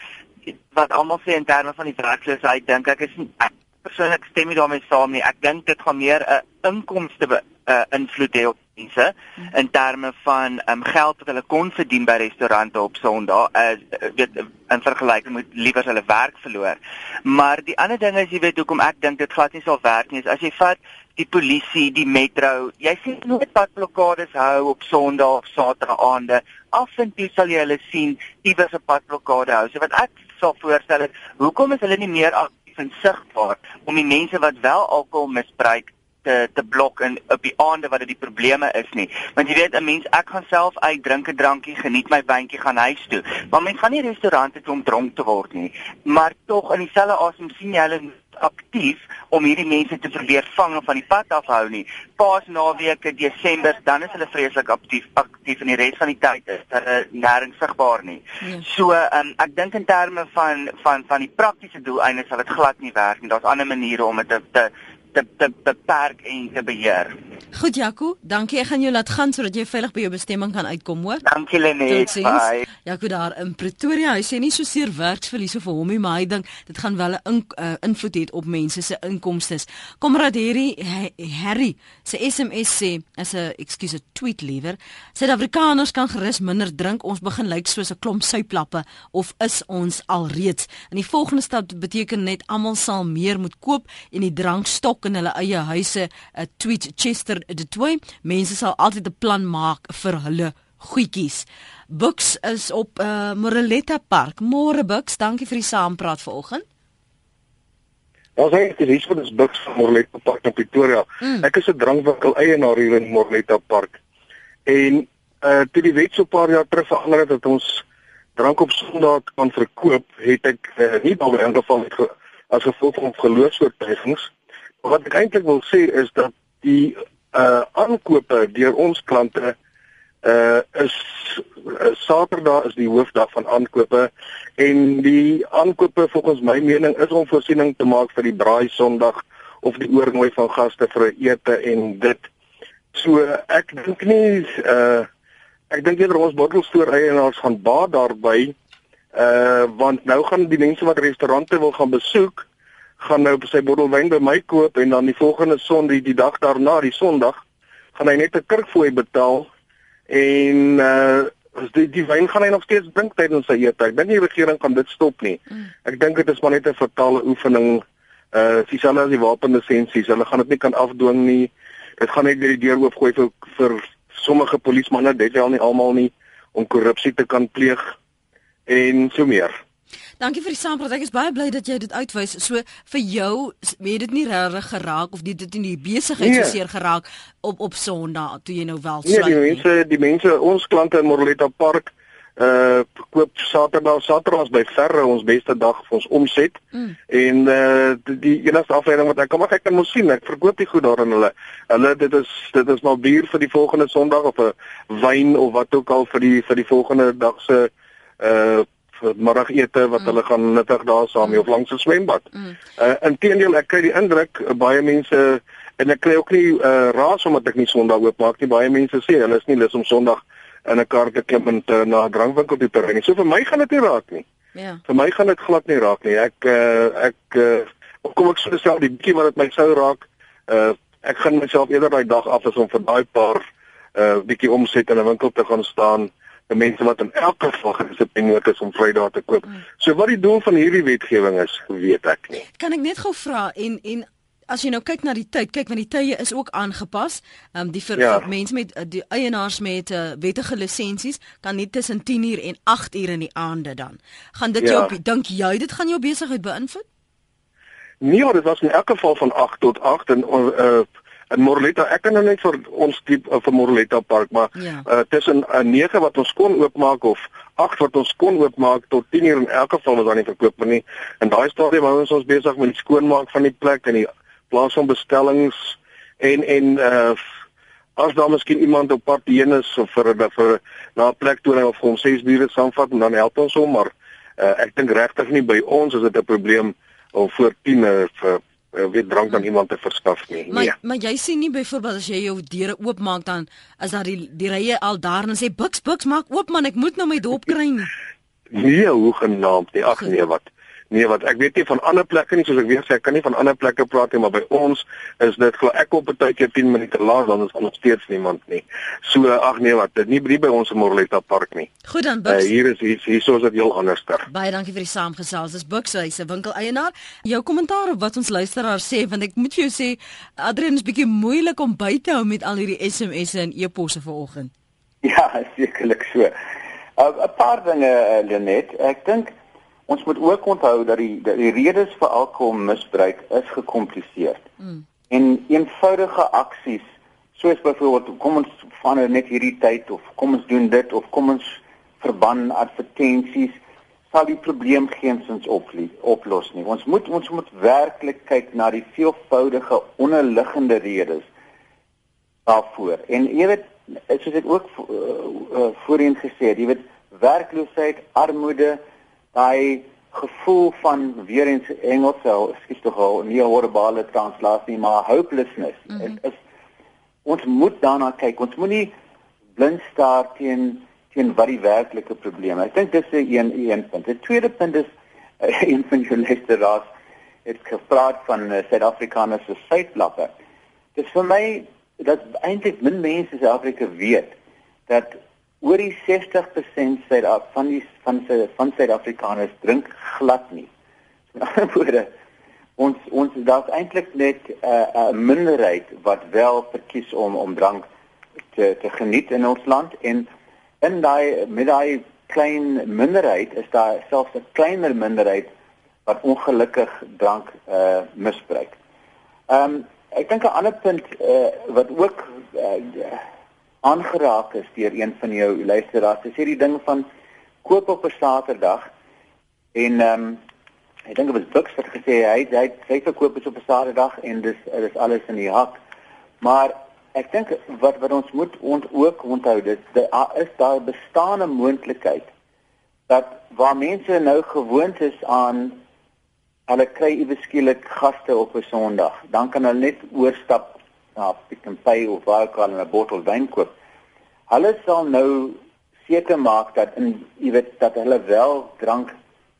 I: wat almal sê in terme van die werkloosheid dink ek is ek persoonlik stem nie daarmee saam nie. Ek dink dit gaan meer 'n inkomste uh, invloed hê op mense in terme van um, geld wat hulle kon verdien by restaurante op Sondag as uh, weet in vergelyking met liewers hulle werk verloor. Maar die ander ding is jy weet hoekom ek dink dit glad nie sal werk nie is as jy vat die polisie, die metro, jy sien nooit padblokkades hou op Sondag of Saterdag aande. Af en toe sal jy hulle sien iewers 'n padblokkade hou. So wat ek sal voorstel is, hoekom is hulle nie meer aktief en sigbaar om die mense wat wel alkohol misbruik te te blok en op die aande wat dit die probleme is nie. Want jy weet 'n mens ek gaan self uit drink 'n drankie, geniet my byntjie gaan huis toe. Maar mens gaan nie restaurante toe om dronk te word nie. Maar tog in dieselfde asem sien jy hulle aktief om hierdie mense te probeer vang of van die pad afhou nie. Paas naweke Desember, dan is hulle vreeslik aktief aktief en die res van die tyd is hulle nêrens sigbaar nie. Ja. So, um, ek dink in terme van van van die praktiese doeleindes sal dit glad nie werk nie. Daar's ander maniere om dit te, te te te beperk en te beheer.
A: Goed Jaco, dankie. Ek gaan jou laat gaan sodat jy veilig by jou bestemming kan uitkom, hoor.
I: Dankie Lenet. Bye.
A: Jaco daar in Pretoria. Hy sê nie so seer werksverlies vir hom nie, maar hy dink dit gaan wel 'n in, uh, invloed hê op mense se inkomste. Komrad Harry Harry se SMS sê as 'n ekskuus 'n tweet liewer. Suid-Afrikaners kan gerus minder drink. Ons begin lyk soos 'n klomp suiplappe of is ons alreeds? En die volgende stap beteken net almal sal meer moet koop en die drankstok ook in hulle eie huise uh, tweet Chester de Toey mense sal altyd 'n plan maak vir hulle goedjies. Bux is op uh, Moreletta Park. Môre Bux dankie vir die saampraat vanoggend.
J: Ons het hier vir ons Bux van Moreletta Park in Pretoria. Mm. ek is 'n drankwinkel eienaar hier in Moreletta Park. En uh toe die wet so 'n paar jaar terug verander het dat ons drank op Sondag kan verkoop het ek uh, nie baie ingeval het ge as gevolg van geloofsvertuigings wat ek eintlik wil sê is dat die uh aankope deur ons klante uh is uh, Saterdag is die hoofdag van aankope en die aankope volgens my mening is om voorsiening te maak vir die braai Sondag of die oornooi van gaste vir ete en dit. So ek dink nie uh ek dink eerder ons bottelstoer eienaars gaan baat daarby uh want nou gaan die mense wat restaurante wil gaan besoek gaan nou sy bottel wyn by my koop en dan die volgende Sondag die, die dag daarna die Sondag gaan hy net 'n kurkfooi betaal en uh die die wyn gaan hy nog steeds drink tydens sy eettyd. Dink nie die regering gaan dit stop nie. Mm. Ek dink dit is maar net 'n fatale oefening. Uh dieselfde as die wapenlisensies. Hulle gaan dit nie kan afdwing nie. Dit gaan net deur die deur oopgooi vir vir sommige polismanne, dit wel nie almal nie om korrupsie te kan pleeg en so meer.
A: Dankie vir die saampraat. Ek is baie bly dat jy dit uitwys. So vir jou het dit nie regtig geraak of dit het in die besigheid nee. so seer geraak op op Sondag toe jy nou wel
J: sluit. Nee, die mense, die mense, ons klante in Morletta Park uh koop Saterdag Saterdags by Verre ons beste dag vir ons omset. Mm. En uh die, die enigste afleiding wat ek kom ek kan mos sien, ek verkoop die goed daar aan hulle. Hulle dit is dit is maar bier vir die volgende Sondag of 'n wyn of wat ook al vir die vir die volgende dag se uh middagete wat mm. hulle gaan nuttig daar saam mm. of langs 'n swembad. Mm. Uh inteendeel ek kry die indruk uh, baie mense en ek kry ook nie uh raas omdat ek nie Sondag oop maak nie. Baie mense sê hulle is nie lus om Sondag in 'n kar te klim en te na 'n drankwinkel toe te ry. So vir my gaan dit nie raak nie. Ja. Vir my gaan dit glad nie raak nie. Ek uh, ek uh, kom ek sou sê die bietjie wat dit my sou raak, uh, ek gaan myself eerder daai dag af as om vir daai paar uh bietjie omset in 'n winkel te gaan staan mense wat in elke geval gedissiplineerd is om Vrydag te koop. Mm. So wat die doel van hierdie wetgewing is, weet ek nie.
A: Kan ek net gou vra en en as jy nou kyk na die tyd, kyk want die tye is ook aangepas. Ehm um, die vir, ja. vir mense met uh, die eienaars met uh, wettige lisensies kan nie tussen 10 uur en 8 uur in die aande dan. Gaan dit ja. jou dink jy dit gaan jou besigheid beïnvloed?
J: Nee, dit was in elk geval van 8 tot 8 en uh in Morletta ek kan nou net vir ons diep uh, vir Morletta park maar ja. uh, tussen uh, 9 wat ons kon oopmaak of 8 wat ons kon oopmaak tot 10 uur in elk geval was daar nie verkoop nie. In daai stadium hou ons ons besig met die skoonmaak van die plek en die plaas van bestellings en en uh as daar miskien iemand op pad heen is of vir vir na 'n plek toe of hom ses bure saamvat en dan help ons hom maar uh, ek dink regtig nie by ons is dit 'n probleem om voor 10 uh, vir uh, weet drank dan iemand te verskaf nie.
A: Maar nee. maar jy sien nie byvoorbeeld as jy jou deure oopmaak dan as daar die die rye al daar en sê buks buks maak oop man ek moet nou my dop kry nie.
J: Nee, hoe genaamd nie. Ag nee wat. Nee, wat ek weet nie van ander plekke nie, soos ek weer sê, ek kan nie van ander plekke praat nie, maar by ons is dit glo ek op 'n tydjie 10 minute laat dan is nog steeds niemand nie. So ag nee, wat dit nie by ons in Morletta Park nie.
A: Goed dan Bux. Uh,
J: hier is hier hier sou dit heel anders ter.
A: Baie dankie vir die saamgesels. Dis Bux, hy's 'n winkeleienaar. Jou kommentaar op wat ons luisteraars sê, want ek moet vir jou sê, Adrian is bietjie moeilik om by te hou met al hierdie SMS'e en e-posse vanoggend.
B: Ja, [laughs] sekerlik so. 'n uh, Paar dinge, uh, Lenet. Ek dink Ons moet ook onthou dat die dat die redes vir alkoholmisbruik is gekompliseer. Mm. En eenvoudige aksies soos byvoorbeeld kom ons van net hierdie tyd of kom ons doen dit of kom ons verban advertensies sal die probleem geensins oplos nie. Ons moet ons moet werklik kyk na die veelvoudige onderliggende redes daarvoor. En jy weet soos ek ook uh, uh, voorheen gesê het, jy weet werkloosheid, armoede, daai gevoel van weer eens Engels sou skiet tog al nie hoorbare translasie maar hopelessness. Mm -hmm. is ons moet daarna kyk. Ons moenie blind staar teen teen wat die werklike probleme ek dink dis 'n een een punt. die tweede punt is [laughs] een van jou luisteraars het gepraat van uh, Suid-Afrikaners se syflappe dis vir my dat eintlik min mense in Suid-Afrika weet dat oor die 60% Suid van die van se van Suid-Afrikaners drink glad nie. Met ander woorde, ons ons daar's eintlik net 'n uh, 'n uh, minderheid wat wel verkies om om drank te te geniet in ons land en in daai met daai klein minderheid is daar selfs 'n kleiner minderheid wat ongelukkig drank uh misbruik. Ehm um, ek dink 'n ander punt uh wat ook uh, aangeraak is deur een van jou luisteraars. Dis hierdie ding van koop op 'n Saterdag en ehm um, ek dink dit was Bux wat gesê hy hy hy verkoop op 'n Saterdag en dis dis alles in die hak. Maar ek dink wat wat ons moet ont, ook onthou dit daar is daar bestaande moontlikheid dat waar mense nou gewoond is aan hulle kry iewes skielik gaste op 'n Sondag, dan kan hulle net oorstap na Pick n Pay of waar ook al 'n bottel wyn koop. Hulle sal nou seker maak dat in jy weet dat hulle wel drank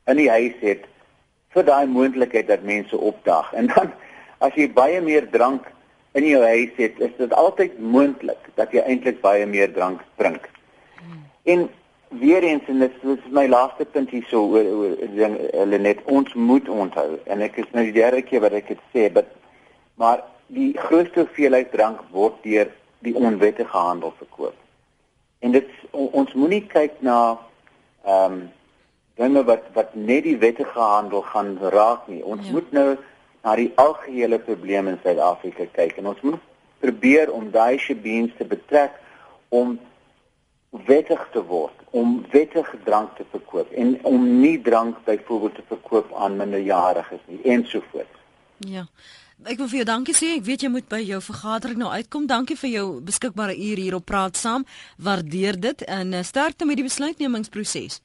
B: in die huis het vir daai moontlikheid dat mense opdag. En dan as jy baie meer drank in jou huis het, is dit altyd moontlik dat jy eintlik baie meer drank drink. En weer eens en dit is my laaste punt hierso oor oor ding Lenet ons moet onthou en ek is nou die derde keer wat ek dit sê but, maar die grootste hoeveelheid drank word deur die onwettige handel verkoop. En dit ons moenie kyk na ehm um, dinge wat wat net die wettige handel gaan raak nie. Ons ja. moet nou na die algehele probleem in Suid-Afrika kyk en ons moet probeer om daai shebeens te betrek om wettig te word, om wettige drank te verkoop en om nie drank byvoorbeeld te verkoop aan minderjariges nie ensovoorts.
A: Ja. Ek wil vir jou dankie sê. Ek weet jy moet by jou vergadering nou uitkom. Dankie vir jou beskikbare uur hier op Praat Saam. Waardeer dit en uh, sterkte met die besluitnemingsproses.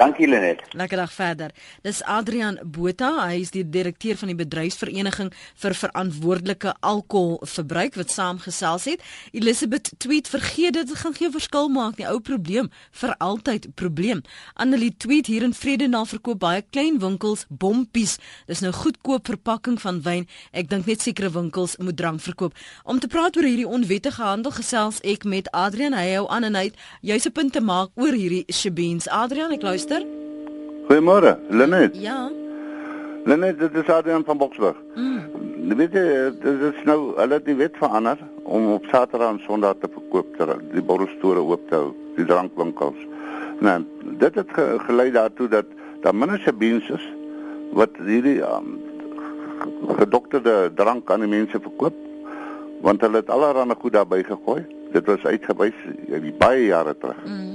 B: Dankie Lenet.
A: Lekker dag verder. Dis Adrian Botha, hy is die direkteur van die bedryfsvereniging vir verantwoordelike alkoholverbruik wat saamgesels het. Elizabeth tweet vergeet dit gaan geen verskil maak nie. Ou probleem vir altyd probleem. Annelie tweet hier in Vredenal verkoop baie klein winkels bompies. Dis nou goedkoop verpakking van wyn. Ek dink net sekere winkels moet drank verkoop. Om te praat oor hierdie onwettige handel gesels ek met Adrian. Hy hou aan en hy het jouse punte maak oor hierdie shebeens. Adrian, ek luister luister.
K: Goeiemôre, Lenet.
A: Ja.
K: Lenet, dit is Adrian van Boksburg. Mm. Weet jy, dit is nou hulle het die wet verander om op Saterdag en Sondag te verkoop ter die borrelstore oop te hou, die drankwinkels. Nou, dit het ge gelei daartoe dat daar minder beens is wat hierdie um, gedokterde drank aan die mense verkoop want hulle het allerlei goed daarbey gegooi. Dit was uitgewys baie jare terug. Mm.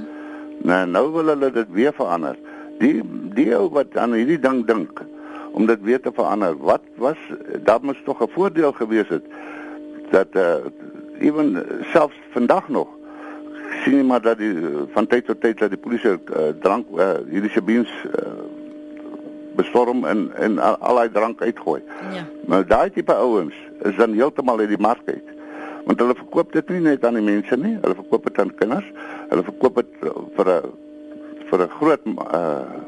K: Nou nou wil hulle dit weer verander. Die die ou wat aan hierdie ding dink om dit weer te verander. Wat was daar moes tog 'n voordeel gewees het dat eh uh, ewen selfs vandag nog sien jy maar dat die van tyd tot tyd dat die polisie uh, drank uh, hierdie sebeens uh, bestorm en en al, al die drank uitgooi. Ja. Maar daai tipe ouens is dan heeltemal uit die mark uit want hulle verkoop dit nie net aan die mense nie, hulle verkoop dit aan kinders. Hulle verkoop dit vir 'n vir 'n groot uh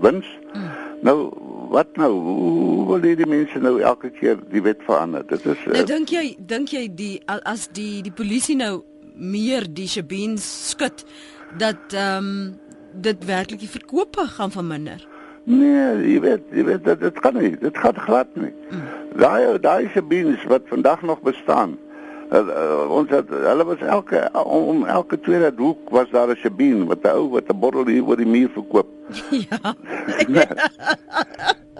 K: wins. Hmm. Nou wat nou? Hoe wil die mense nou elke keer die wet verander? Dit is
A: uh, Nou dink jy dink jy die as die die polisie nou meer die shebeens skud dat ehm um, dit werklik die verkope gaan verminder?
K: Nee, jy weet, jy weet dit dit gaan nie. Dit gaan glad nie. Daai daai shebeens wat vandag nog bestaan. Uh, ons het hulle was elke om elke tweede hoek was daar 'n shebeen wat 'n ou wat 'n bottel hier oor die muur verkoop. [laughs]
A: Ja.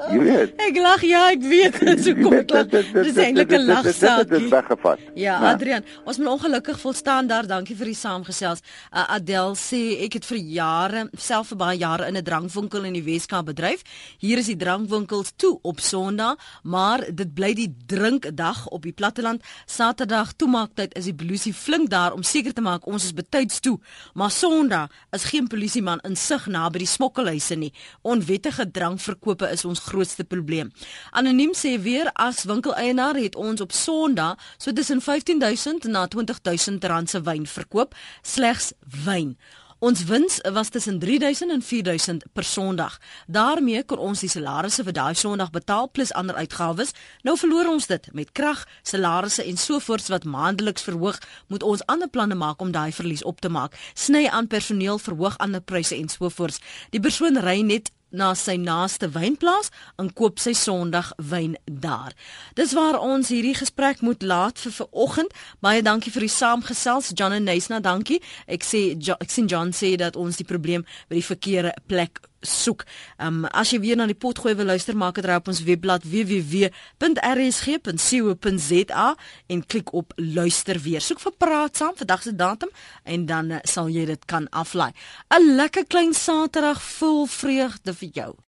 A: Jy weet. Ek lag ja, ek weet [laughs] dit so kom dit. Dis eintlik 'n lagsaak.
K: Dit is weggevat.
A: Ja, ja, Adrian, ons moet ongelukkig volstaan daar. Dankie vir die saamgesels. Uh, Adel sê ek het vir jare self vir baie jare in 'n drankwinkel in die Weskaap bedryf. Hier is die drankwinkels toe op Sondag, maar dit bly die drinkdag op die platteland. Saterdag toemaaktyd is die polisie flink daar om seker te maak ons is betyds toe. Maar Sondag is geen polisieman in sig na by die smokkelhuise nie. Onwettige drankverkope is ons grootste probleem. Anoniem sê weer as winkeleienaar het ons op Sondag so tussen 15000 na 20000 rand se wyn verkoop, slegs wyn. Ons wins was tussen 3000 en 4000 per Sondag. Daarmee kon ons die salarisse vir daai Sondag betaal plus ander uitgawes. Nou verloor ons dit met krag, salarisse en sovoorts wat maandeliks verhoog, moet ons ander planne maak om daai verlies op te maak. Sny aan personeel, verhoog ander pryse en sovoorts. Die persoon ry net na sy naaste wynplaas en koop sy Sondag wyn daar. Dis waar ons hierdie gesprek moet laat vir vanoggend. Baie dankie vir die saamgesels John en Neisna, dankie. Ek sê ek sien John sê dat ons die probleem by die verkeerde plek soek. Ehm um, as jy weer na die pot gooi wil luister, maak dit reg op ons webblad www.rsg.co.za en klik op luister weer. Soek vir praat saam vandag se datum en dan uh, sal jy dit kan aflaai. 'n Lekker klein Saterdag vol vreugde vir jou.